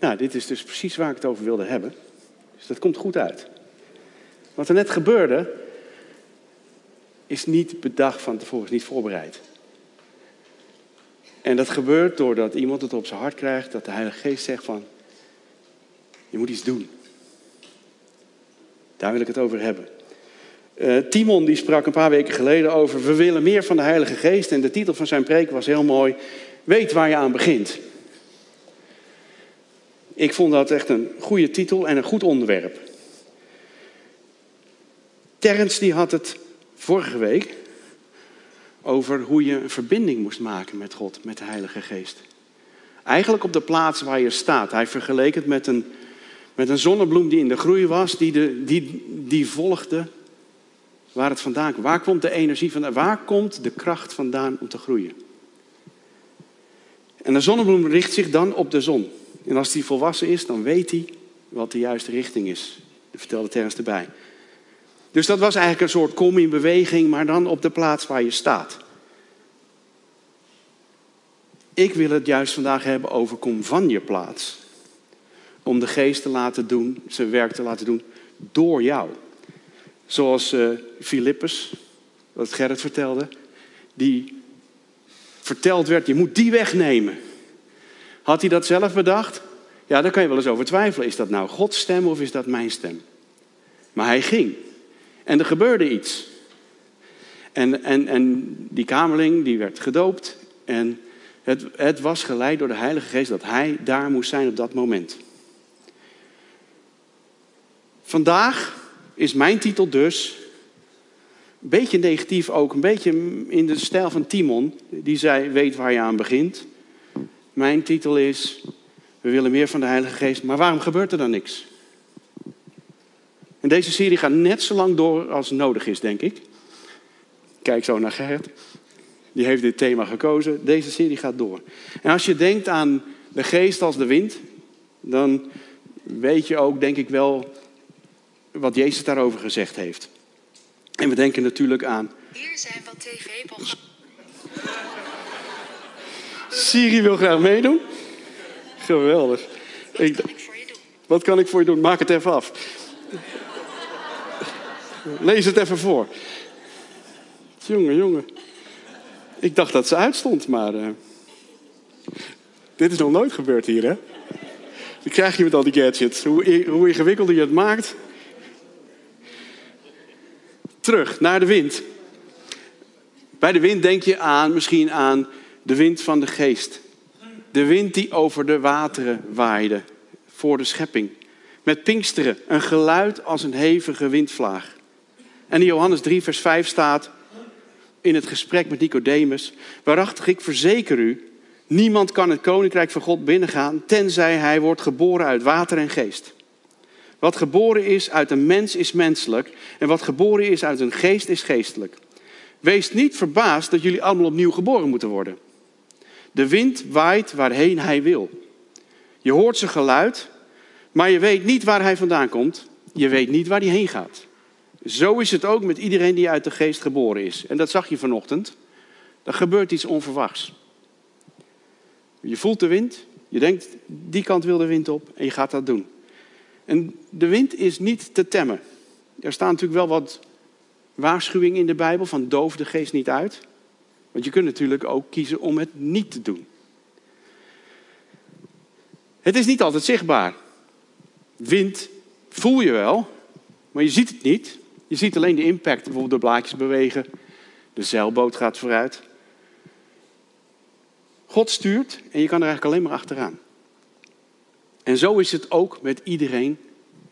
Nou, dit is dus precies waar ik het over wilde hebben. Dus dat komt goed uit. Wat er net gebeurde, is niet bedacht van tevoren, is niet voorbereid. En dat gebeurt doordat iemand het op zijn hart krijgt, dat de Heilige Geest zegt van, je moet iets doen. Daar wil ik het over hebben. Uh, Timon die sprak een paar weken geleden over, we willen meer van de Heilige Geest. En de titel van zijn preek was heel mooi, weet waar je aan begint. Ik vond dat echt een goede titel en een goed onderwerp. Terrence die had het vorige week over hoe je een verbinding moest maken met God, met de Heilige Geest. Eigenlijk op de plaats waar je staat. Hij vergeleek het met een, met een zonnebloem die in de groei was, die, de, die, die volgde waar het vandaan komt. Waar komt de energie vandaan? Waar komt de kracht vandaan om te groeien? En de zonnebloem richt zich dan op de zon. En als die volwassen is, dan weet hij wat de juiste richting is. Dat vertelde Terrence erbij. Dus dat was eigenlijk een soort kom in beweging, maar dan op de plaats waar je staat. Ik wil het juist vandaag hebben over kom van je plaats. Om de geest te laten doen, zijn werk te laten doen door jou. Zoals uh, Filippus, wat Gerrit vertelde, die verteld werd, je moet die wegnemen. Had hij dat zelf bedacht? Ja, daar kan je wel eens over twijfelen. Is dat nou Gods stem of is dat mijn stem? Maar hij ging. En er gebeurde iets. En, en, en die kamerling die werd gedoopt. En het, het was geleid door de Heilige Geest dat hij daar moest zijn op dat moment. Vandaag is mijn titel dus een beetje negatief ook, een beetje in de stijl van Timon, die zei: Weet waar je aan begint. Mijn titel is: We willen meer van de Heilige Geest, maar waarom gebeurt er dan niks? En deze serie gaat net zo lang door als nodig is, denk ik. Kijk zo naar Gerrit. Die heeft dit thema gekozen. Deze serie gaat door. En als je denkt aan de geest als de wind, dan weet je ook, denk ik wel, wat Jezus daarover gezegd heeft. En we denken natuurlijk aan. Hier zijn wat tv-programma's. Siri wil graag meedoen. Geweldig. Wat kan ik voor je doen? Wat kan ik voor je doen? Maak het even af. Lees het even voor. Jongen, jongen. Ik dacht dat ze uitstond, maar. Uh... Dit is nog nooit gebeurd hier, hè? Dan krijg je met al die gadgets. Hoe, hoe ingewikkelder je het maakt. Terug naar de wind. Bij de wind denk je aan, misschien aan de wind van de geest. De wind die over de wateren waaide voor de schepping. Met Pinksteren, een geluid als een hevige windvlaag. En in Johannes 3, vers 5 staat in het gesprek met Nicodemus: Waarachtig, ik verzeker u, niemand kan het koninkrijk van God binnengaan, tenzij hij wordt geboren uit water en geest. Wat geboren is uit een mens is menselijk, en wat geboren is uit een geest is geestelijk. Wees niet verbaasd dat jullie allemaal opnieuw geboren moeten worden. De wind waait waarheen hij wil. Je hoort zijn geluid, maar je weet niet waar hij vandaan komt. Je weet niet waar hij heen gaat. Zo is het ook met iedereen die uit de geest geboren is. En dat zag je vanochtend. Er gebeurt iets onverwachts. Je voelt de wind, je denkt, die kant wil de wind op en je gaat dat doen. En de wind is niet te temmen. Er staan natuurlijk wel wat waarschuwingen in de Bijbel van doof de geest niet uit. Want je kunt natuurlijk ook kiezen om het niet te doen. Het is niet altijd zichtbaar. Wind voel je wel, maar je ziet het niet. Je ziet alleen de impact. Bijvoorbeeld de blaadjes bewegen. De zeilboot gaat vooruit. God stuurt en je kan er eigenlijk alleen maar achteraan. En zo is het ook met iedereen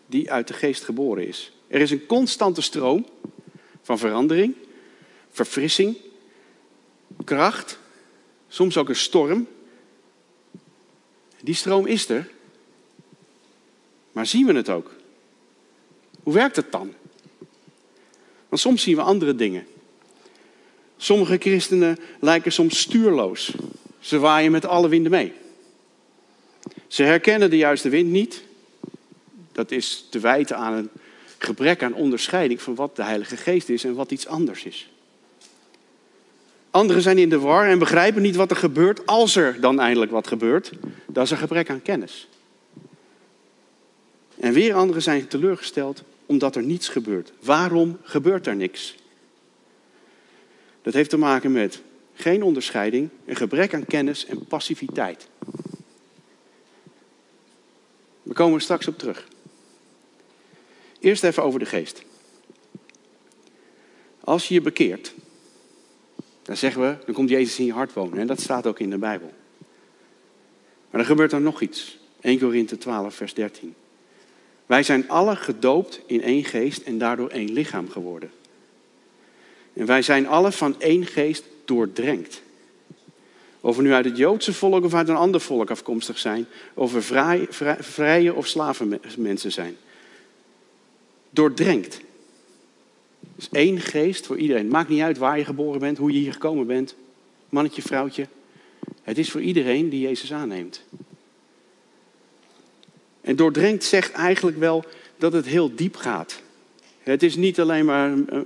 die uit de geest geboren is. Er is een constante stroom van verandering, verfrissing, kracht, soms ook een storm. Die stroom is er. Maar zien we het ook? Hoe werkt het dan? Want soms zien we andere dingen. Sommige christenen lijken soms stuurloos. Ze waaien met alle winden mee. Ze herkennen de juiste wind niet. Dat is te wijten aan een gebrek aan onderscheiding van wat de Heilige Geest is en wat iets anders is. Anderen zijn in de war en begrijpen niet wat er gebeurt als er dan eindelijk wat gebeurt. Dat is een gebrek aan kennis. En weer anderen zijn teleurgesteld omdat er niets gebeurt. Waarom gebeurt er niks? Dat heeft te maken met geen onderscheiding, een gebrek aan kennis en passiviteit. We komen er straks op terug. Eerst even over de geest. Als je je bekeert, dan zeggen we, dan komt Jezus in je hart wonen. En dat staat ook in de Bijbel. Maar dan gebeurt er nog iets. 1 Korinthe 12, vers 13. Wij zijn alle gedoopt in één geest en daardoor één lichaam geworden. En wij zijn alle van één geest doordrenkt. Of we nu uit het Joodse volk of uit een ander volk afkomstig zijn. Of we vrij, vrije of slavenmensen zijn. Doordrenkt. Dus één geest voor iedereen. Maakt niet uit waar je geboren bent, hoe je hier gekomen bent. Mannetje, vrouwtje. Het is voor iedereen die Jezus aanneemt. En doordrenkt zegt eigenlijk wel dat het heel diep gaat. Het is niet alleen maar eh,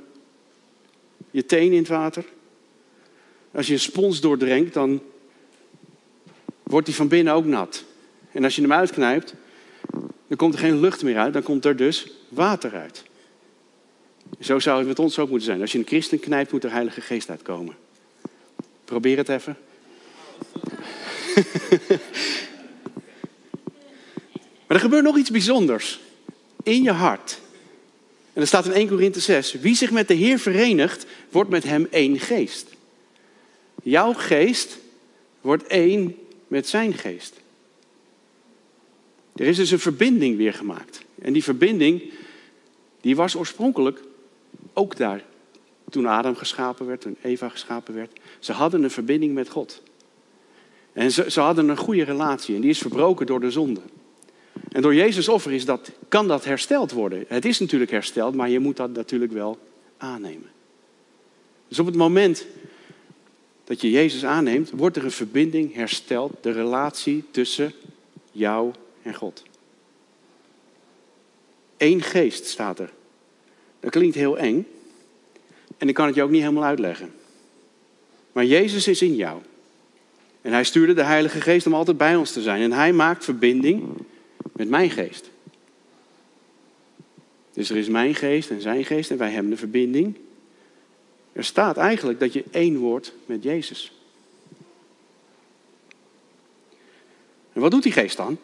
je teen in het water. Als je een spons doordrenkt, dan wordt die van binnen ook nat. En als je hem uitknijpt, dan komt er geen lucht meer uit, dan komt er dus water uit. Zo zou het met ons ook moeten zijn. Als je een christen knijpt, moet er Heilige Geest uitkomen. Probeer het even. maar er gebeurt nog iets bijzonders. In je hart. En er staat in 1 Korinthe 6. Wie zich met de Heer verenigt, wordt met hem één geest. Jouw geest wordt één met zijn geest. Er is dus een verbinding weer gemaakt. En die verbinding, die was oorspronkelijk ook daar. Toen Adam geschapen werd, toen Eva geschapen werd. Ze hadden een verbinding met God. En ze, ze hadden een goede relatie en die is verbroken door de zonde. En door Jezus' offer is dat, kan dat hersteld worden. Het is natuurlijk hersteld, maar je moet dat natuurlijk wel aannemen. Dus op het moment dat je Jezus aanneemt, wordt er een verbinding hersteld, de relatie tussen jou en God. Eén geest staat er. Dat klinkt heel eng. En ik kan het je ook niet helemaal uitleggen. Maar Jezus is in jou. En hij stuurde de Heilige Geest om altijd bij ons te zijn. En hij maakt verbinding met mijn geest. Dus er is mijn geest en zijn geest en wij hebben een verbinding. Er staat eigenlijk dat je één wordt met Jezus. En wat doet die geest dan?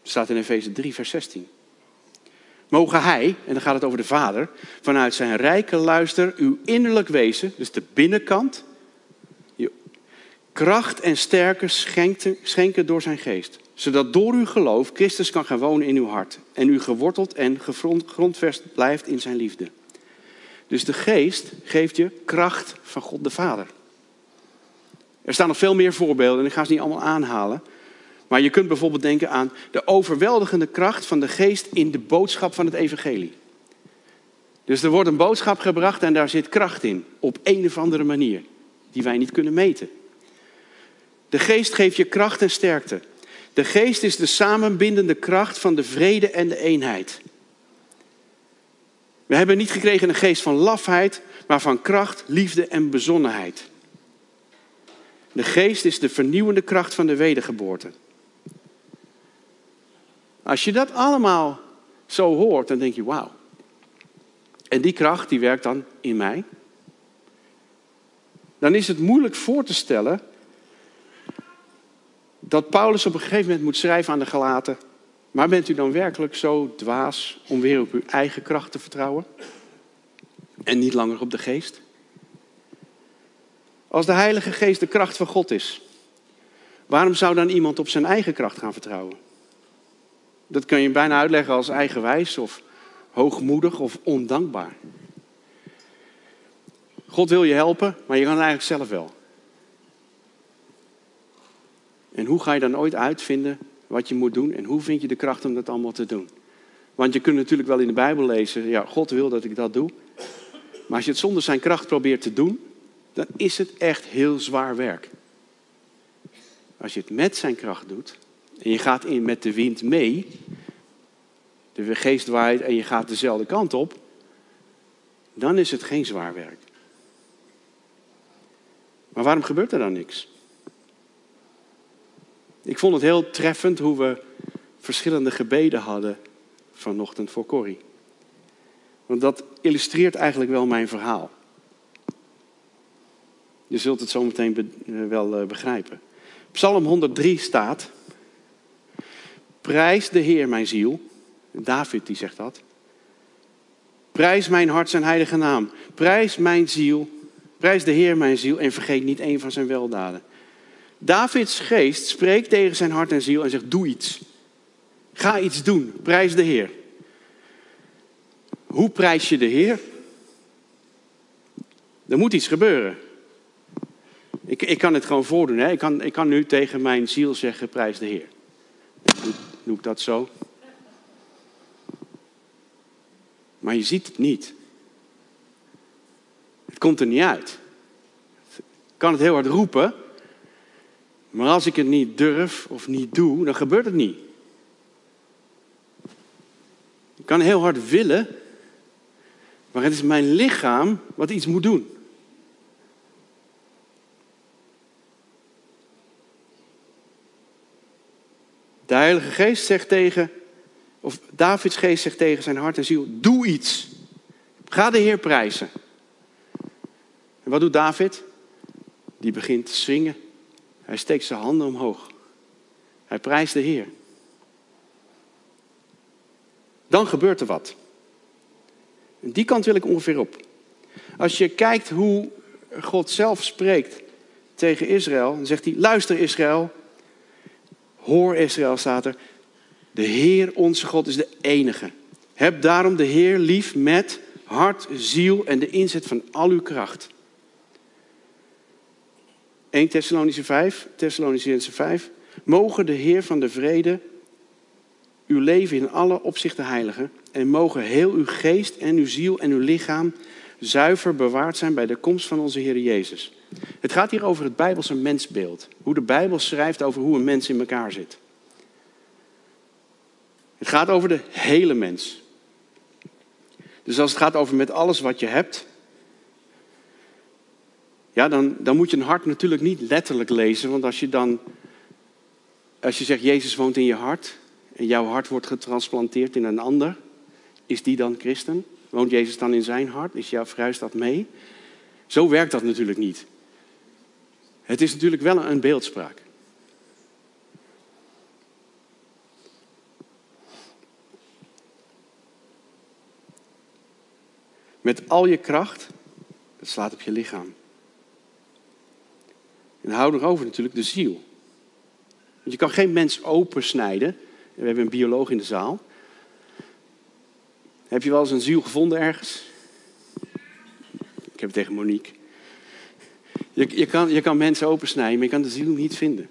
Het staat in Efeze 3, vers 16. Mogen hij, en dan gaat het over de Vader, vanuit zijn rijke luister uw innerlijk wezen, dus de binnenkant, kracht en sterke schenken door zijn geest. Zodat door uw geloof Christus kan gaan wonen in uw hart. En u geworteld en grondvest blijft in zijn liefde. Dus de geest geeft je kracht van God de Vader. Er staan nog veel meer voorbeelden en ik ga ze niet allemaal aanhalen. Maar je kunt bijvoorbeeld denken aan de overweldigende kracht van de geest in de boodschap van het evangelie. Dus er wordt een boodschap gebracht en daar zit kracht in, op een of andere manier, die wij niet kunnen meten. De geest geeft je kracht en sterkte. De geest is de samenbindende kracht van de vrede en de eenheid. We hebben niet gekregen een geest van lafheid, maar van kracht, liefde en bezonnenheid. De geest is de vernieuwende kracht van de wedergeboorte. Als je dat allemaal zo hoort, dan denk je, wauw. En die kracht die werkt dan in mij. Dan is het moeilijk voor te stellen dat Paulus op een gegeven moment moet schrijven aan de Galaten. Maar bent u dan werkelijk zo dwaas om weer op uw eigen kracht te vertrouwen? En niet langer op de geest? Als de Heilige Geest de kracht van God is, waarom zou dan iemand op zijn eigen kracht gaan vertrouwen? Dat kun je bijna uitleggen als eigenwijs of hoogmoedig of ondankbaar. God wil je helpen, maar je kan het eigenlijk zelf wel. En hoe ga je dan ooit uitvinden wat je moet doen en hoe vind je de kracht om dat allemaal te doen? Want je kunt natuurlijk wel in de Bijbel lezen, ja, God wil dat ik dat doe. Maar als je het zonder zijn kracht probeert te doen, dan is het echt heel zwaar werk. Als je het met zijn kracht doet en je gaat in met de wind mee, de geest waait en je gaat dezelfde kant op, dan is het geen zwaar werk. Maar waarom gebeurt er dan niks? Ik vond het heel treffend hoe we verschillende gebeden hadden vanochtend voor Corrie. Want dat illustreert eigenlijk wel mijn verhaal. Je zult het zo meteen wel begrijpen. Psalm 103 staat: Prijs de Heer, mijn ziel. David die zegt dat. Prijs mijn hart zijn heilige naam. Prijs mijn ziel. Prijs de Heer mijn ziel en vergeet niet een van zijn weldaden. Davids geest spreekt tegen zijn hart en ziel en zegt: Doe iets. Ga iets doen. Prijs de Heer. Hoe prijs je de Heer? Er moet iets gebeuren. Ik, ik kan het gewoon voordoen. Hè? Ik, kan, ik kan nu tegen mijn ziel zeggen: Prijs de Heer. Doe ik dat zo? Maar je ziet het niet. Het komt er niet uit. Ik kan het heel hard roepen, maar als ik het niet durf of niet doe, dan gebeurt het niet. Ik kan heel hard willen, maar het is mijn lichaam wat iets moet doen. Heilige Geest zegt tegen of Davids geest zegt tegen zijn hart en ziel: Doe iets. Ga de Heer prijzen. En wat doet David? Die begint te zingen. Hij steekt zijn handen omhoog. Hij prijst de Heer. Dan gebeurt er wat. En die kant wil ik ongeveer op. Als je kijkt hoe God zelf spreekt tegen Israël, dan zegt hij: Luister Israël. Hoor Israël, staat er. De Heer onze God is de enige. Heb daarom de Heer lief met hart, ziel en de inzet van al uw kracht. 1 Thessalonische 5, Thessalonicense 5. Mogen de Heer van de vrede uw leven in alle opzichten heiligen en mogen heel uw geest en uw ziel en uw lichaam zuiver bewaard zijn bij de komst van onze Heer Jezus. Het gaat hier over het Bijbelse mensbeeld. Hoe de Bijbel schrijft over hoe een mens in elkaar zit. Het gaat over de hele mens. Dus als het gaat over met alles wat je hebt, ja, dan, dan moet je een hart natuurlijk niet letterlijk lezen. Want als je dan, als je zegt Jezus woont in je hart en jouw hart wordt getransplanteerd in een ander, is die dan christen? Woont Jezus dan in zijn hart? Is jouw verhuis dat mee? Zo werkt dat natuurlijk niet. Het is natuurlijk wel een beeldspraak. Met al je kracht, slaat op je lichaam. En hou nog over natuurlijk de ziel. Want je kan geen mens opensnijden. We hebben een bioloog in de zaal. Heb je wel eens een ziel gevonden ergens? Ik heb het tegen Monique. Je, je, kan, je kan mensen opensnijden, maar je kan de ziel niet vinden.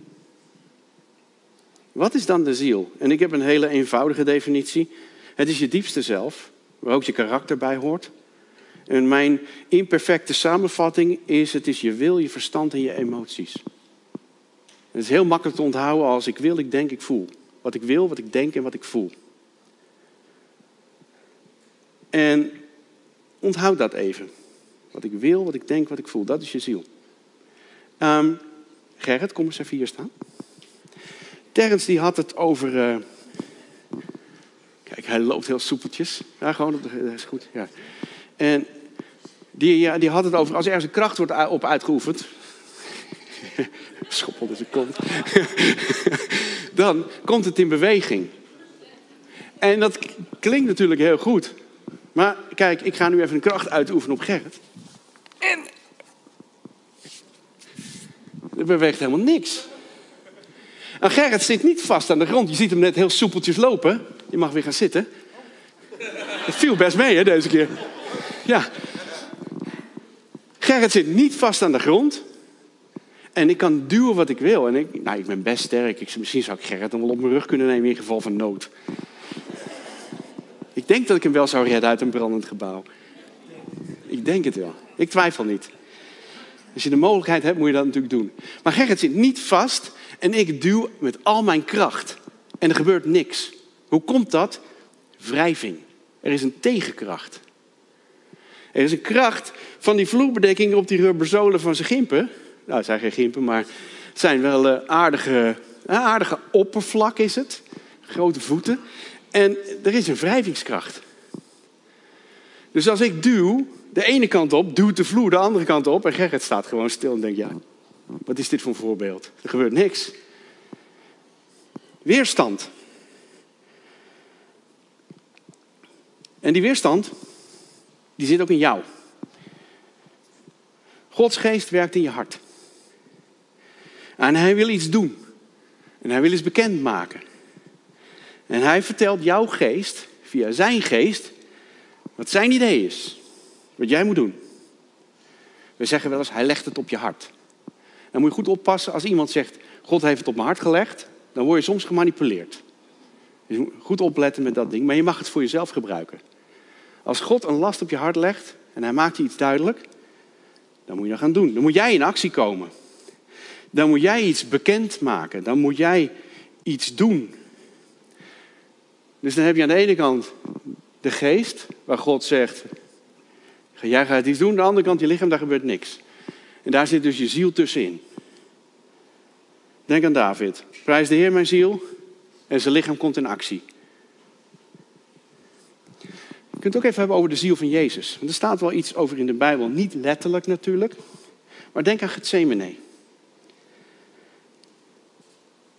Wat is dan de ziel? En ik heb een hele eenvoudige definitie. Het is je diepste zelf, waar ook je karakter bij hoort. En mijn imperfecte samenvatting is: het is je wil, je verstand en je emoties. Het is heel makkelijk te onthouden als ik wil, ik denk, ik voel. Wat ik wil, wat ik denk en wat ik voel. En onthoud dat even. Wat ik wil, wat ik denk, wat ik voel. Dat is je ziel. Um, Gerrit, kom eens even hier staan. Terrence die had het over. Uh... Kijk, hij loopt heel soepeltjes. Ja, gewoon op de. Dat is goed. Ja. En die, die had het over als ergens een kracht wordt op uitgeoefend. Schoppelde zijn kont. dan komt het in beweging. En dat klinkt natuurlijk heel goed. Maar kijk, ik ga nu even een kracht uitoefenen op Gerrit. En. Er beweegt helemaal niks. En Gerrit zit niet vast aan de grond. Je ziet hem net heel soepeltjes lopen. Je mag weer gaan zitten. Het viel best mee, hè, deze keer. Ja, Gerrit zit niet vast aan de grond. En ik kan duwen wat ik wil. En ik, nou, ik ben best sterk. Ik, misschien zou ik Gerrit dan wel op mijn rug kunnen nemen in geval van nood. Ik denk dat ik hem wel zou redden uit een brandend gebouw. Ik denk het wel. Ik twijfel niet. Als je de mogelijkheid hebt, moet je dat natuurlijk doen. Maar Gerrit zit niet vast en ik duw met al mijn kracht. En er gebeurt niks. Hoe komt dat? Wrijving. Er is een tegenkracht. Er is een kracht van die vloerbedekking op die rubberzolen van zijn gimpen. Nou, het zijn geen gimpen, maar het zijn wel uh, aardige, uh, aardige oppervlak is het. grote voeten. En er is een wrijvingskracht. Dus als ik duw, de ene kant op, duwt de vloer de andere kant op. En Gerrit staat gewoon stil en denkt, ja, wat is dit voor een voorbeeld? Er gebeurt niks. Weerstand. En die weerstand, die zit ook in jou. Gods geest werkt in je hart. En hij wil iets doen. En hij wil iets bekendmaken. En hij vertelt jouw geest, via zijn geest, wat zijn idee is. Wat jij moet doen. We zeggen wel eens, hij legt het op je hart. Dan moet je goed oppassen als iemand zegt, God heeft het op mijn hart gelegd. Dan word je soms gemanipuleerd. Dus je moet goed opletten met dat ding, maar je mag het voor jezelf gebruiken. Als God een last op je hart legt en hij maakt je iets duidelijk, dan moet je dat gaan doen. Dan moet jij in actie komen. Dan moet jij iets bekend maken. Dan moet jij iets doen. Dus dan heb je aan de ene kant de geest, waar God zegt, jij gaat iets doen. Aan de andere kant je lichaam, daar gebeurt niks. En daar zit dus je ziel tussenin. Denk aan David. Prijs de Heer mijn ziel en zijn lichaam komt in actie. Je kunt het ook even hebben over de ziel van Jezus. Want er staat wel iets over in de Bijbel. Niet letterlijk natuurlijk. Maar denk aan Gethsemane.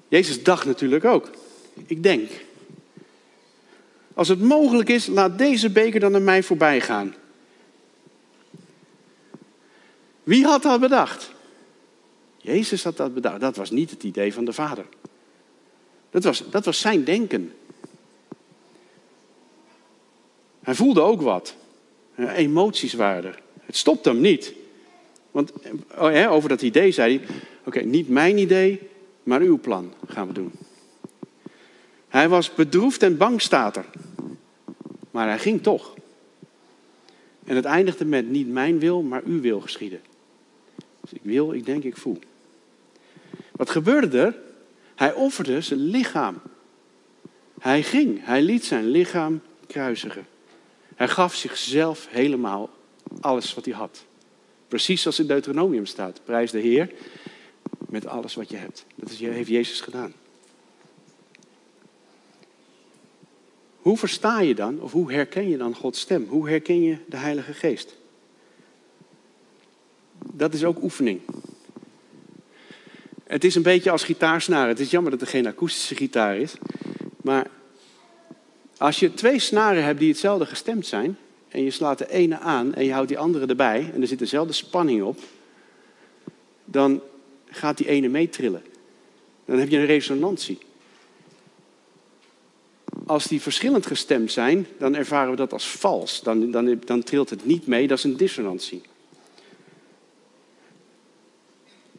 Jezus dacht natuurlijk ook. Ik denk. Als het mogelijk is, laat deze beker dan naar mij voorbij gaan. Wie had dat bedacht? Jezus had dat bedacht. Dat was niet het idee van de Vader. Dat was, dat was zijn denken. Hij voelde ook wat. Emoties waren er. Het stopt hem niet. Want oh over dat idee zei hij: Oké, niet mijn idee, maar uw plan gaan we doen. Hij was bedroefd en bang, staat er. Maar hij ging toch. En het eindigde met niet mijn wil, maar uw wil geschieden. Dus ik wil, ik denk, ik voel. Wat gebeurde er? Hij offerde zijn lichaam. Hij ging, hij liet zijn lichaam kruisigen. Hij gaf zichzelf helemaal alles wat hij had. Precies zoals in Deuteronomium staat. Prijs de Heer met alles wat je hebt. Dat heeft Jezus gedaan. Hoe versta je dan, of hoe herken je dan Gods stem? Hoe herken je de Heilige Geest? Dat is ook oefening. Het is een beetje als gitaarsnaren. Het is jammer dat er geen akoestische gitaar is. Maar als je twee snaren hebt die hetzelfde gestemd zijn, en je slaat de ene aan en je houdt die andere erbij, en er zit dezelfde spanning op, dan gaat die ene meetrillen. Dan heb je een resonantie. Als die verschillend gestemd zijn, dan ervaren we dat als vals. Dan, dan, dan trilt het niet mee, dat is een dissonantie.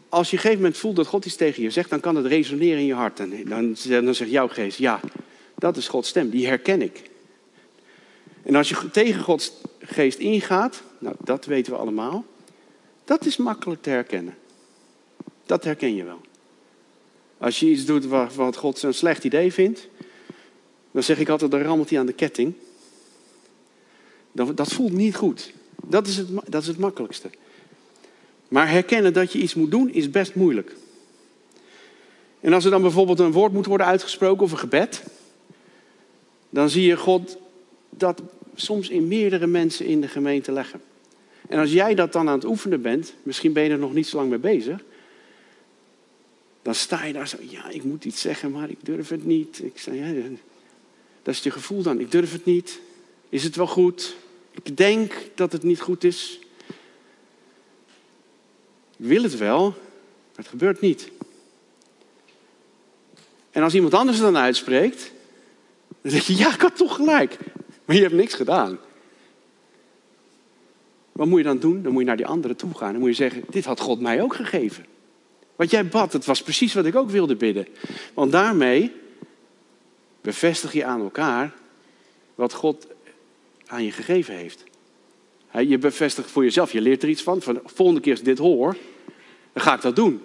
Als je op een gegeven moment voelt dat God iets tegen je zegt, dan kan het resoneren in je hart. Dan, dan zegt jouw geest, ja, dat is Gods stem, die herken ik. En als je tegen Gods geest ingaat, nou dat weten we allemaal, dat is makkelijk te herkennen. Dat herken je wel. Als je iets doet wat God een slecht idee vindt, dan zeg ik altijd, dan rammelt hij aan de ketting. Dat, voelt niet goed. Dat is, het, dat is het makkelijkste. Maar herkennen dat je iets moet doen is best moeilijk. En als er dan bijvoorbeeld een woord moet worden uitgesproken of een gebed, dan zie je God dat soms in meerdere mensen in de gemeente leggen. En als jij dat dan aan het oefenen bent, misschien ben je er nog niet zo lang mee bezig, dan sta je daar zo, ja, ik moet iets zeggen, maar ik durf het niet. Ik zei, ja, dat is je gevoel dan, ik durf het niet. Is het wel goed? Ik denk dat het niet goed is. Ik wil het wel, maar het gebeurt niet. En als iemand anders het dan uitspreekt, dan zeg je, ja, ik had toch gelijk. Maar je hebt niks gedaan. Wat moet je dan doen? Dan moet je naar die anderen toe gaan. Dan moet je zeggen, dit had God mij ook gegeven. Wat jij bad, het was precies wat ik ook wilde bidden. Want daarmee bevestig je aan elkaar wat God aan je gegeven heeft. Je bevestigt voor jezelf, je leert er iets van. Van de volgende keer als ik dit hoor, dan ga ik dat doen.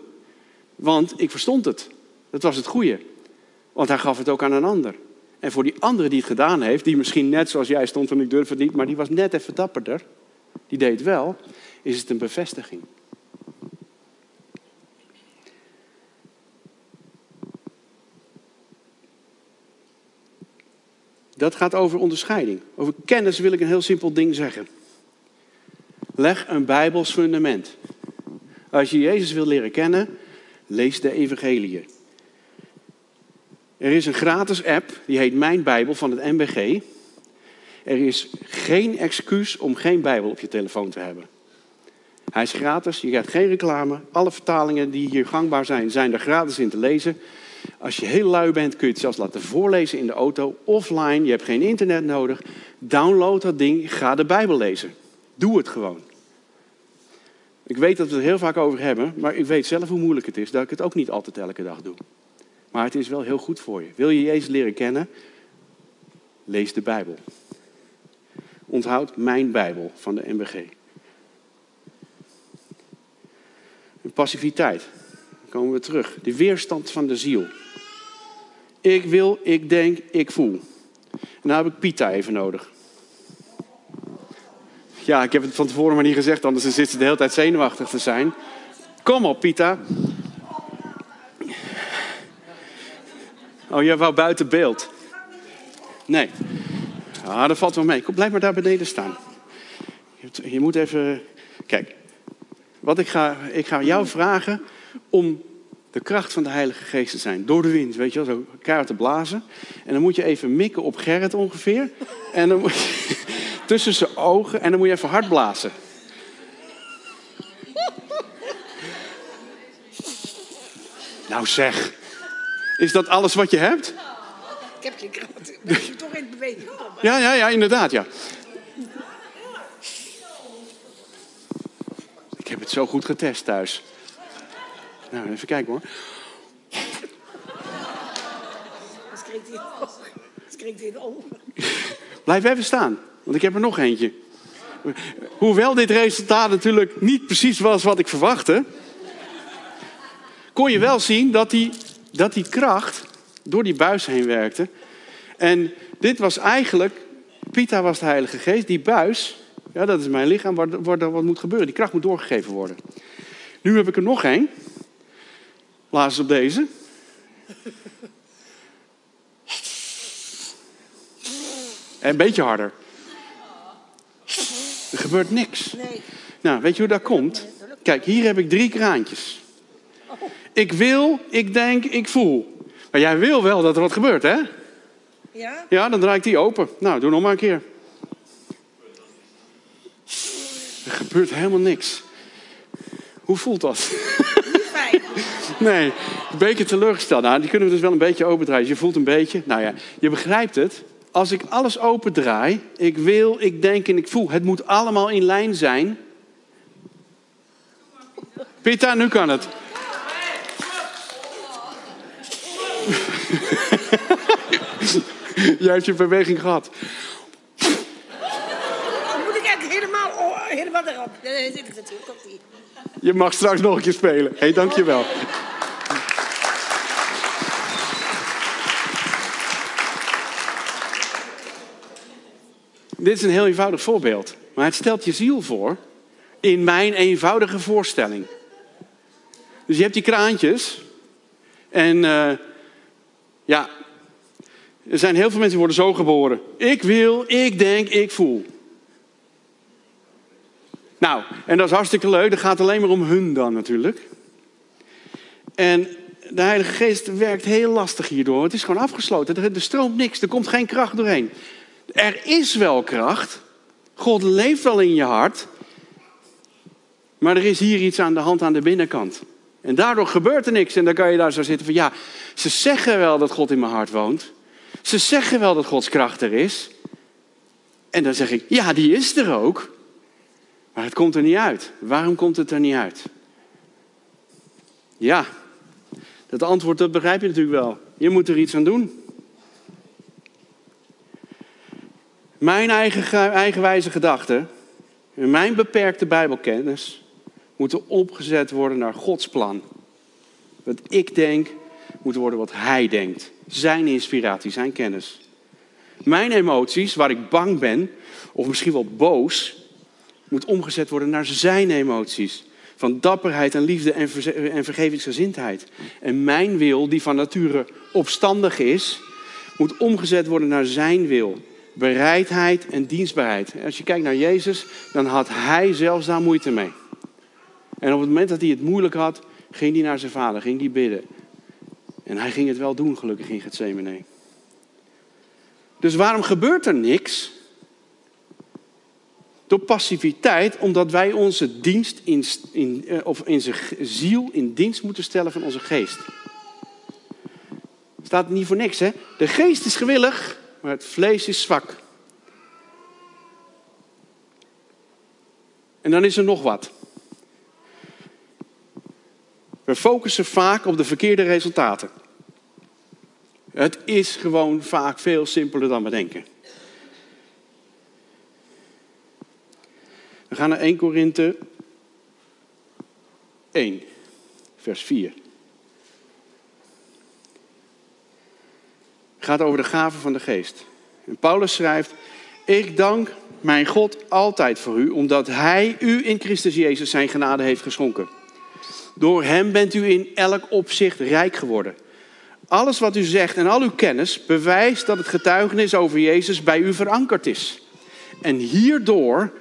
Want ik verstond het. Dat was het goede. Want hij gaf het ook aan een ander. En voor die andere die het gedaan heeft, die misschien net zoals jij stond van ik durf het niet, maar die was net even dapperder, die deed wel, is het een bevestiging. Dat gaat over onderscheiding. Over kennis wil ik een heel simpel ding zeggen. Leg een Bijbels fundament. Als je Jezus wil leren kennen, lees de Evangelie. Er is een gratis app, die heet Mijn Bijbel van het MBG. Er is geen excuus om geen Bijbel op je telefoon te hebben. Hij is gratis, je krijgt geen reclame. Alle vertalingen die hier gangbaar zijn, zijn er gratis in te lezen. Als je heel lui bent, kun je het zelfs laten voorlezen in de auto, offline. Je hebt geen internet nodig. Download dat ding, ga de Bijbel lezen. Doe het gewoon. Ik weet dat we het heel vaak over hebben, maar ik weet zelf hoe moeilijk het is dat ik het ook niet altijd elke dag doe. Maar het is wel heel goed voor je. Wil je Jezus leren kennen? Lees de Bijbel. Onthoud mijn Bijbel van de MBG. Passiviteit. Komen we terug. De weerstand van de ziel. Ik wil, ik denk, ik voel. En nou heb ik Pita even nodig. Ja, ik heb het van tevoren maar niet gezegd, anders zit ze de hele tijd zenuwachtig te zijn. Kom op, Pita. Oh, je wou buiten beeld. Nee. Ah, dat valt wel mee. Kom, blijf maar daar beneden staan. Je moet even. Kijk, wat ik ga, ik ga jou vragen om de kracht van de Heilige Geest te zijn. Door de wind, weet je wel, zo kaart te blazen. En dan moet je even mikken op Gerrit ongeveer. En dan moet je tussen zijn ogen en dan moet je even hard blazen. Nou zeg, is dat alles wat je hebt? Ik heb geen kracht. Ik je toch in beweging. Ja, ja, ja, inderdaad, ja. Ik heb het zo goed getest thuis. Nou, even kijken hoor. Dan schrikt hij schrikt ogen. Blijf even staan, want ik heb er nog eentje. Hoewel dit resultaat natuurlijk niet precies was wat ik verwachtte, kon je wel zien dat die, dat die kracht door die buis heen werkte. En dit was eigenlijk, Pita was de Heilige Geest, die buis, ja, dat is mijn lichaam, waar, waar wat moet gebeuren. Die kracht moet doorgegeven worden. Nu heb ik er nog één. Blaas op deze. En een beetje harder. Er gebeurt niks. Nee. Nou, weet je hoe dat komt? Kijk, hier heb ik drie kraantjes. Ik wil, ik denk, ik voel. Maar jij wil wel dat er wat gebeurt, hè? Ja? Ja, dan draai ik die open. Nou, doe nog maar een keer. Er gebeurt helemaal niks. Hoe voelt dat? Nee, een beetje teleurgesteld. Nou, die kunnen we dus wel een beetje opendraaien. Je voelt een beetje, nou ja, je begrijpt het. Als ik alles opendraai, ik wil, ik denk en ik voel. Het moet allemaal in lijn zijn. Pita, nu kan het. Jij hebt je beweging gehad. Moet ik eigenlijk helemaal, helemaal erop. Nee, zit ik natuurlijk. Komt ie. Je mag straks nog een keer spelen. Hé, dankjewel. Dit is een heel eenvoudig voorbeeld. Maar het stelt je ziel voor in mijn eenvoudige voorstelling. Dus je hebt die kraantjes. En eh, ja, er zijn heel veel mensen die worden zo geboren. Ik wil, ik denk, ik voel. Nou, en dat is hartstikke leuk. Dat gaat alleen maar om hun dan natuurlijk. En de Heilige Geest werkt heel lastig hierdoor. Het is gewoon afgesloten. Er, stroomt niks. Er komt geen kracht doorheen. Er is wel kracht. God leeft wel in je hart. Maar er is hier iets aan de hand aan de binnenkant. En daardoor gebeurt er niks. En dan kan je daar zo zitten van ja, ze zeggen wel dat God in mijn hart woont. Ze zeggen wel dat Gods kracht er is. En dan zeg ik, ja, die is er ook. Maar het komt er niet uit. Waarom komt het er niet uit? Ja, dat antwoord dat begrijp je natuurlijk wel. Je moet er iets aan doen. Mijn eigen eigenwijze gedachten en mijn beperkte Bijbelkennis moeten opgezet worden naar Gods plan. Wat ik denk moet worden wat Hij denkt. Zijn inspiratie, zijn kennis. Mijn emoties, waar ik bang ben, of misschien wel boos, moet omgezet worden naar zijn emoties. Van dapperheid en liefde en, en vergevingsgezindheid. En mijn wil, die van nature opstandig is, moet omgezet worden naar zijn wil. Bereidheid en dienstbaarheid. Als je kijkt naar Jezus, dan had hij zelfs daar moeite mee. En op het moment dat hij het moeilijk had, ging hij naar zijn vader, ging hij bidden. En hij ging het wel doen, gelukkig in Gethsemane. Dus waarom gebeurt er niks? Door passiviteit, omdat wij onze dienst in, in, eh, of in zijn ziel in dienst moeten stellen van onze geest. Staat niet voor niks, hè? De geest is gewillig, maar het vlees is zwak. En dan is er nog wat. We focussen vaak op de verkeerde resultaten. Het is gewoon vaak veel simpeler dan we denken. We gaan naar 1 Korinthe 1, vers 4. Het gaat over de gaven van de geest. En Paulus schrijft: Ik dank mijn God altijd voor u, omdat Hij u in Christus Jezus zijn genade heeft geschonken. Door Hem bent u in elk opzicht rijk geworden. Alles wat u zegt en al uw kennis bewijst dat het getuigenis over Jezus bij u verankerd is. En hierdoor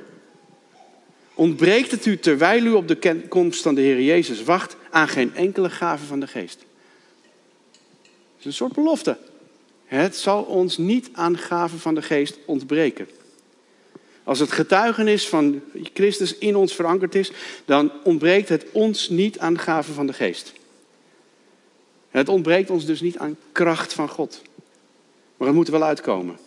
ontbreekt het u, terwijl u op de komst van de Heer Jezus wacht, aan geen enkele gave van de geest. Het is een soort belofte. Het zal ons niet aan gaven van de geest ontbreken. Als het getuigenis van Christus in ons verankerd is, dan ontbreekt het ons niet aan gaven van de geest. Het ontbreekt ons dus niet aan kracht van God. Maar het moet er wel uitkomen.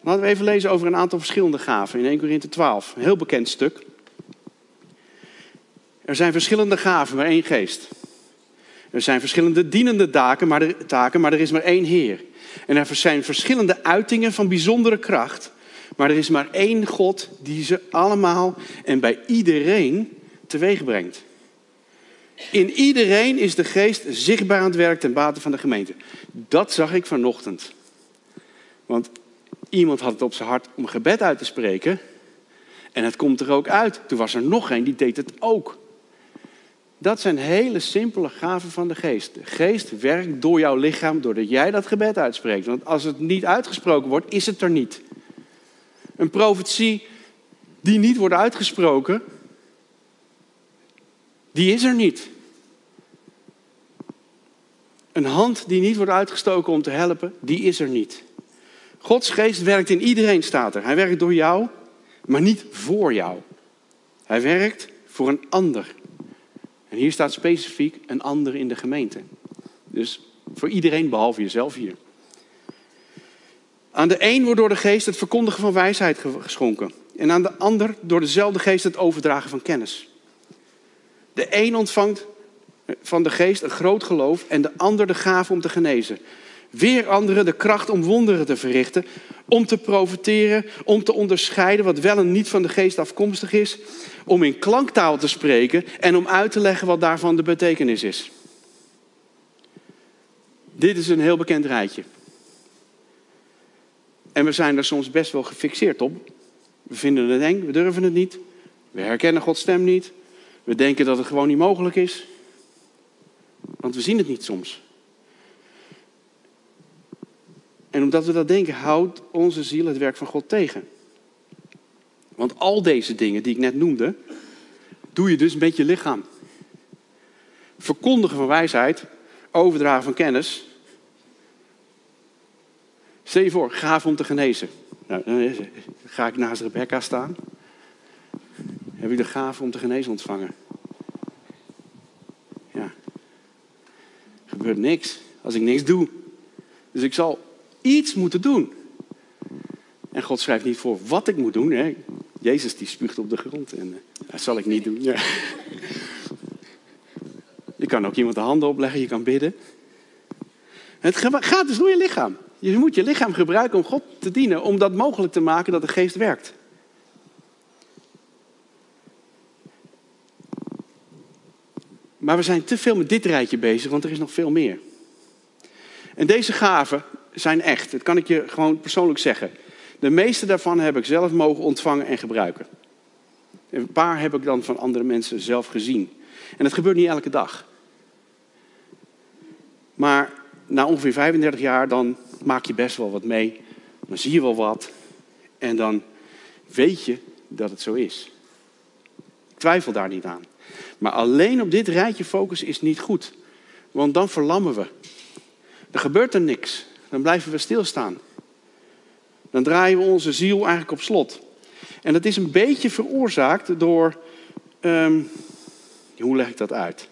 Laten we even lezen over een aantal verschillende gaven in 1 Corinthië 12. Een heel bekend stuk. Er zijn verschillende gaven, maar één geest. Er zijn verschillende dienende taken maar, er, taken, maar er is maar één Heer. En er zijn verschillende uitingen van bijzondere kracht. Maar er is maar één God die ze allemaal en bij iedereen teweeg brengt. In iedereen is de geest zichtbaar aan het werk ten bate van de gemeente. Dat zag ik vanochtend. Want iemand had het op zijn hart om gebed uit te spreken. En het komt er ook uit. Toen was er nog een die deed het ook. Dat zijn hele simpele gaven van de geest. De geest werkt door jouw lichaam doordat jij dat gebed uitspreekt. Want als het niet uitgesproken wordt, is het er niet. Een profetie die niet wordt uitgesproken, die is er niet. Een hand die niet wordt uitgestoken om te helpen, die is er niet. Gods geest werkt in iedereen, staat er. Hij werkt door jou, maar niet voor jou. Hij werkt voor een ander. En hier staat specifiek een ander in de gemeente. Dus voor iedereen behalve jezelf hier. Aan de een wordt door de geest het verkondigen van wijsheid geschonken. En aan de ander door dezelfde geest het overdragen van kennis. De een ontvangt van de geest een groot geloof en de ander de gave om te genezen. Weer anderen de kracht om wonderen te verrichten, om te profiteren, om te onderscheiden wat wel en niet van de geest afkomstig is, om in klanktaal te spreken en om uit te leggen wat daarvan de betekenis is. Dit is een heel bekend rijtje. En we zijn er soms best wel gefixeerd op. We vinden het eng, we durven het niet. We herkennen Gods stem niet. We denken dat het gewoon niet mogelijk is. Want we zien het niet soms. En omdat we dat denken, houdt onze ziel het werk van God tegen. Want al deze dingen die ik net noemde, doe je dus met je lichaam. Verkondigen van wijsheid, overdragen van kennis. Stel je voor, gaaf om te genezen. Nou, dan ga ik naast Rebecca staan. Heb ik de gave om te genezen ontvangen? Ja. Er gebeurt niks als ik niks doe. Dus ik zal iets moeten doen. En God schrijft niet voor wat ik moet doen. Hè. Jezus die spuugt op de grond en uh, dat zal ik niet doen. Ja. Je kan ook iemand de handen opleggen, je kan bidden. Het gaat dus door je lichaam. Je moet je lichaam gebruiken om God te dienen, om dat mogelijk te maken dat de geest werkt. Maar we zijn te veel met dit rijtje bezig, want er is nog veel meer. En deze gaven zijn echt, dat kan ik je gewoon persoonlijk zeggen. De meeste daarvan heb ik zelf mogen ontvangen en gebruiken. Een paar heb ik dan van andere mensen zelf gezien. En dat gebeurt niet elke dag. Maar na ongeveer 35 jaar, dan maak je best wel wat mee. Dan zie je wel wat. En dan weet je dat het zo is. Ik twijfel daar niet aan. Maar alleen op dit rijtje focus is niet goed. Want dan verlammen we. Er gebeurt er niks. Dan blijven we stilstaan. Dan draaien we onze ziel eigenlijk op slot. En dat is een beetje veroorzaakt door. ehm, hoe leg ik dat uit?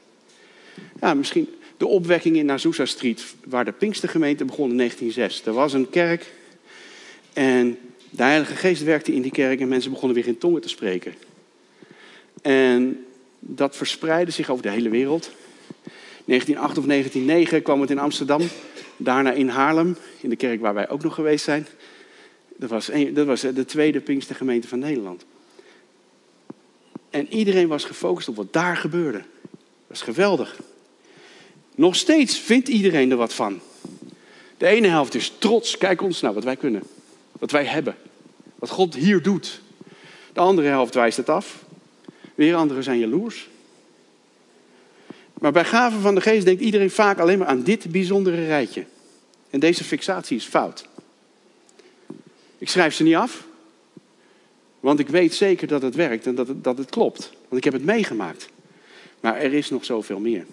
Ja, misschien de opwekking in Azusa Street, waar de Pinkstergemeente begon in 1906. Er was een kerk en de Heilige Geest werkte in die kerk en mensen begonnen weer in tongen te spreken. En dat verspreidde zich over de hele wereld. 1908 of 1909 kwam het in Amsterdam, daarna in Haarlem, in de kerk waar wij ook nog geweest zijn. Dat was, dat was de tweede Pinkstergemeente van Nederland. En iedereen was gefocust op wat daar gebeurde. Dat was geweldig. Nog steeds vindt iedereen er wat van. De ene helft is trots, kijk ons nou wat wij kunnen. Wat wij hebben. Wat God hier doet. De andere helft wijst het af. Weer anderen zijn jaloers. Maar bij gaven van de geest denkt iedereen vaak alleen maar aan dit bijzondere rijtje. En deze fixatie is fout. Ik schrijf ze niet af, want ik weet zeker dat het werkt en dat het, dat het klopt. Want ik heb het meegemaakt. Maar er is nog zoveel meer.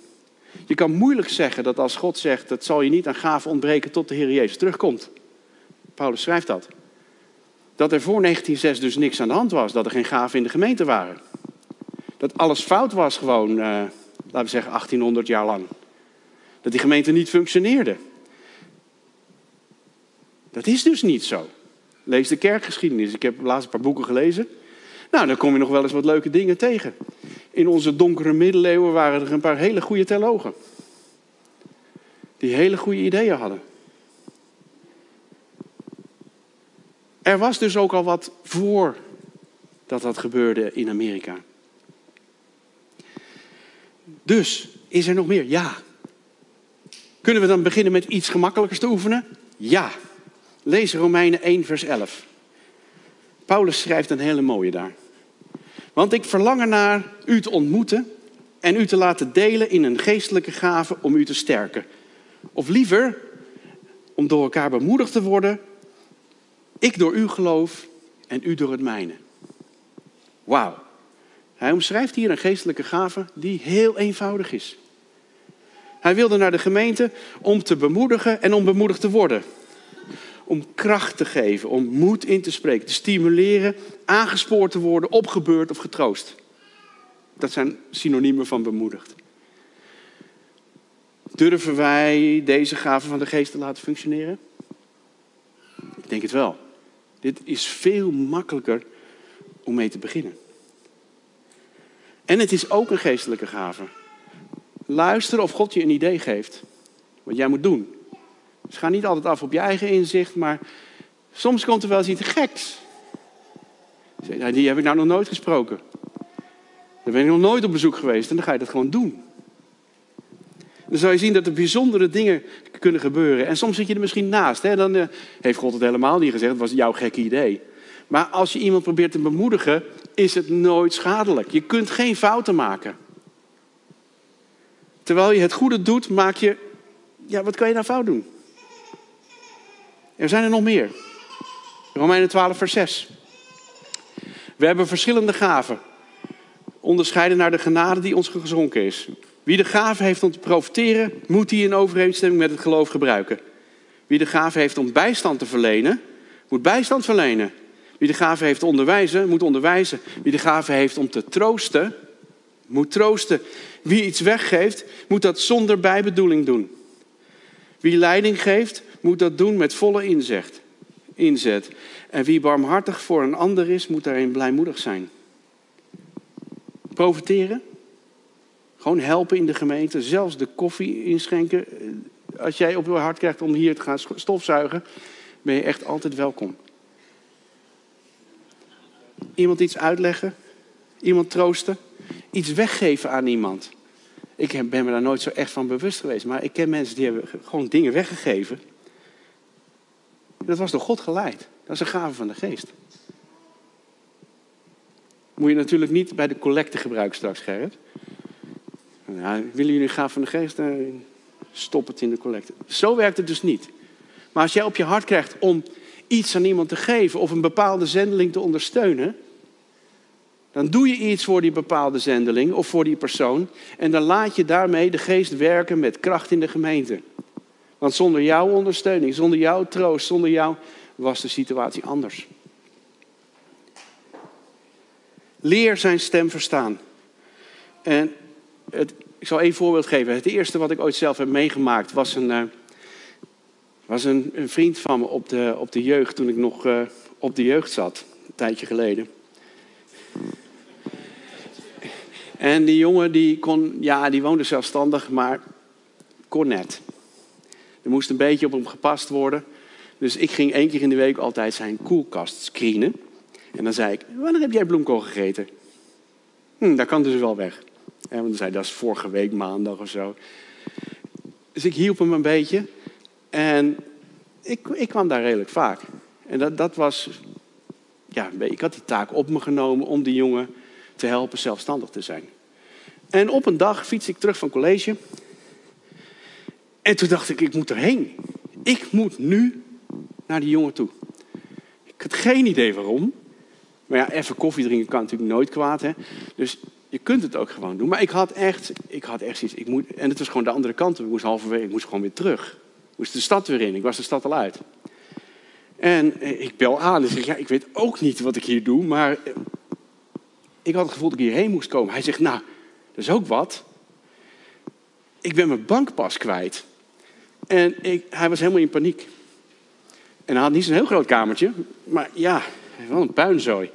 Je kan moeilijk zeggen dat als God zegt, dat zal je niet aan gaven ontbreken tot de Heer Jezus terugkomt. Paulus schrijft dat. Dat er voor 1906 dus niks aan de hand was, dat er geen gaven in de gemeente waren. Dat alles fout was gewoon, uh, laten we zeggen, 1800 jaar lang. Dat die gemeente niet functioneerde. Dat is dus niet zo. Lees de kerkgeschiedenis. Ik heb laatst een paar boeken gelezen. Nou, dan kom je nog wel eens wat leuke dingen tegen. In onze donkere middeleeuwen waren er een paar hele goede theologen. Die hele goede ideeën hadden. Er was dus ook al wat voor dat dat gebeurde in Amerika. Dus, is er nog meer? Ja. Kunnen we dan beginnen met iets gemakkelijkers te oefenen? Ja. Lees Romeinen 1, vers 11. Paulus schrijft een hele mooie daar. Want ik verlang ernaar u te ontmoeten en u te laten delen in een geestelijke gave om u te sterken. Of liever, om door elkaar bemoedigd te worden, ik door uw geloof en u door het mijne. Wauw. Hij omschrijft hier een geestelijke gave die heel eenvoudig is. Hij wilde naar de gemeente om te bemoedigen en om bemoedigd te worden. Om kracht te geven, om moed in te spreken, te stimuleren, aangespoord te worden, opgebeurd of getroost. Dat zijn synoniemen van bemoedigd. Durven wij deze gave van de geest te laten functioneren? Ik denk het wel. Dit is veel makkelijker om mee te beginnen. En het is ook een geestelijke gave. Luister of God je een idee geeft. Wat jij moet doen. Dus ga niet altijd af op je eigen inzicht, maar soms komt er wel eens iets geks. Die heb ik nou nog nooit gesproken. Daar ben ik nog nooit op bezoek geweest en dan ga je dat gewoon doen. Dan zal je zien dat er bijzondere dingen kunnen gebeuren. En soms zit je er misschien naast. Hè? Dan uh, heeft God het helemaal niet gezegd. Het was jouw gekke idee. Maar als je iemand probeert te bemoedigen, is het nooit schadelijk. Je kunt geen fouten maken. Terwijl je het goede doet, maak je. Ja, wat kan je nou fout doen? Er zijn er nog meer. Romeinen 12, vers 6. We hebben verschillende gaven. Onderscheiden naar de genade die ons gezonken is. Wie de gave heeft om te profiteren, moet die in overeenstemming met het geloof gebruiken. Wie de gave heeft om bijstand te verlenen, moet bijstand verlenen. Wie de gave heeft onderwijzen, moet onderwijzen. Wie de gave heeft om te troosten, moet troosten. Wie iets weggeeft, moet dat zonder bijbedoeling doen. Wie leiding geeft, moet dat doen met volle inzet. inzet. En wie barmhartig voor een ander is, moet daarin blijmoedig zijn. Profiteren. Gewoon helpen in de gemeente. Zelfs de koffie inschenken. Als jij op je hart krijgt om hier te gaan stofzuigen, ben je echt altijd welkom. Iemand iets uitleggen. Iemand troosten. Iets weggeven aan iemand. Ik ben me daar nooit zo echt van bewust geweest. Maar ik ken mensen die hebben gewoon dingen weggegeven. Dat was door God geleid. Dat is een gave van de geest. Moet je natuurlijk niet bij de collecte gebruiken straks, Gerrit. Willen jullie gave van de geest? Stop het in de collecte. Zo werkt het dus niet. Maar als jij op je hart krijgt om iets aan iemand te geven of een bepaalde zendeling te ondersteunen, dan doe je iets voor die bepaalde zendeling of voor die persoon en dan laat je daarmee de geest werken met kracht in de gemeente. Want zonder jouw ondersteuning, zonder jouw troost, zonder jou was de situatie anders. Leer zijn stem verstaan. En het, ik zal één voorbeeld geven. Het eerste wat ik ooit zelf heb meegemaakt was een, uh, was een, vriend van me op de, op de jeugd toen ik nog uh, op de jeugd zat, een tijdje geleden. En die jongen die kon, ja, die woonde zelfstandig, maar kon net. Er moest een beetje op hem gepast worden. Dus ik ging één keer in de week altijd zijn koelkast screenen. En dan zei ik, wanneer heb jij bloemkool gegeten? Hm, dat kan dus wel weg. En dan zei dat is vorige week maandag of zo. Dus ik hielp hem een beetje. En ik, ik kwam daar redelijk vaak. En dat, dat was, ja, ik had die taak op me genomen om die jongen te helpen zelfstandig te zijn. En op een dag fiets ik terug van college. En toen dacht ik, ik moet erheen. Ik moet nu naar die jongen toe. Ik had geen idee waarom. Maar ja, even koffie drinken kan natuurlijk nooit kwaad. Hè? Dus je kunt het ook gewoon doen. Maar ik had echt, ik had echt iets. Ik moet, en het was gewoon de andere kant. Ik moest halverwege, ik moest gewoon weer terug. Moest de stad weer in. Ik was de stad al uit. En eh, ik bel aan en zeg, ja, ik weet ook niet wat ik hier doe. Maar eh, ik had het gevoel dat ik hierheen moest komen. Hij zegt, nou, dat is ook wat. Ik ben mijn bankpas kwijt. En ik, hij was helemaal in paniek. En hij had niet zo'n heel groot kamertje. Maar ja, wel een puinzooi.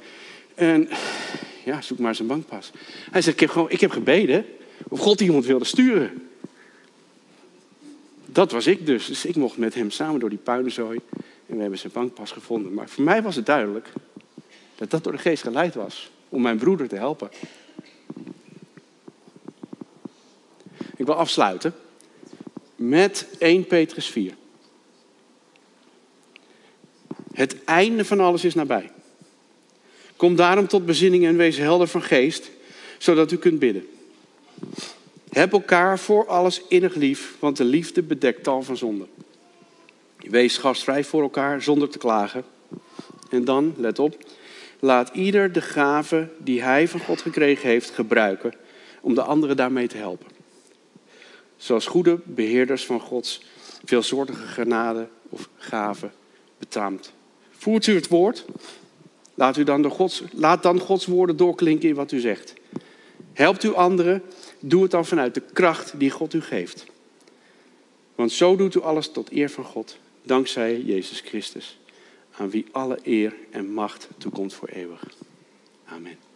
En ja, zoek maar zijn bankpas. Hij zegt, ik heb, gewoon, ik heb gebeden of God iemand wilde sturen. Dat was ik dus. Dus ik mocht met hem samen door die puinzooi. En we hebben zijn bankpas gevonden. Maar voor mij was het duidelijk dat dat door de geest geleid was. Om mijn broeder te helpen. Ik wil afsluiten met 1 Petrus 4. Het einde van alles is nabij. Kom daarom tot bezinning en wees helder van geest, zodat u kunt bidden. Heb elkaar voor alles innig lief, want de liefde bedekt tal van zonden. Wees gastvrij voor elkaar zonder te klagen. En dan, let op, laat ieder de gave die hij van God gekregen heeft gebruiken om de anderen daarmee te helpen. Zoals goede beheerders van Gods veelsoortige genade of gaven betaamt. Voert u het woord, Laat, u dan, de Gods, laat dan Gods woorden doorklinken in wat u zegt. Helpt u anderen, doe het dan vanuit de kracht die God u geeft. Want zo doet u alles tot eer van God, dankzij Jezus Christus, aan wie alle eer en macht toekomt voor eeuwig. Amen.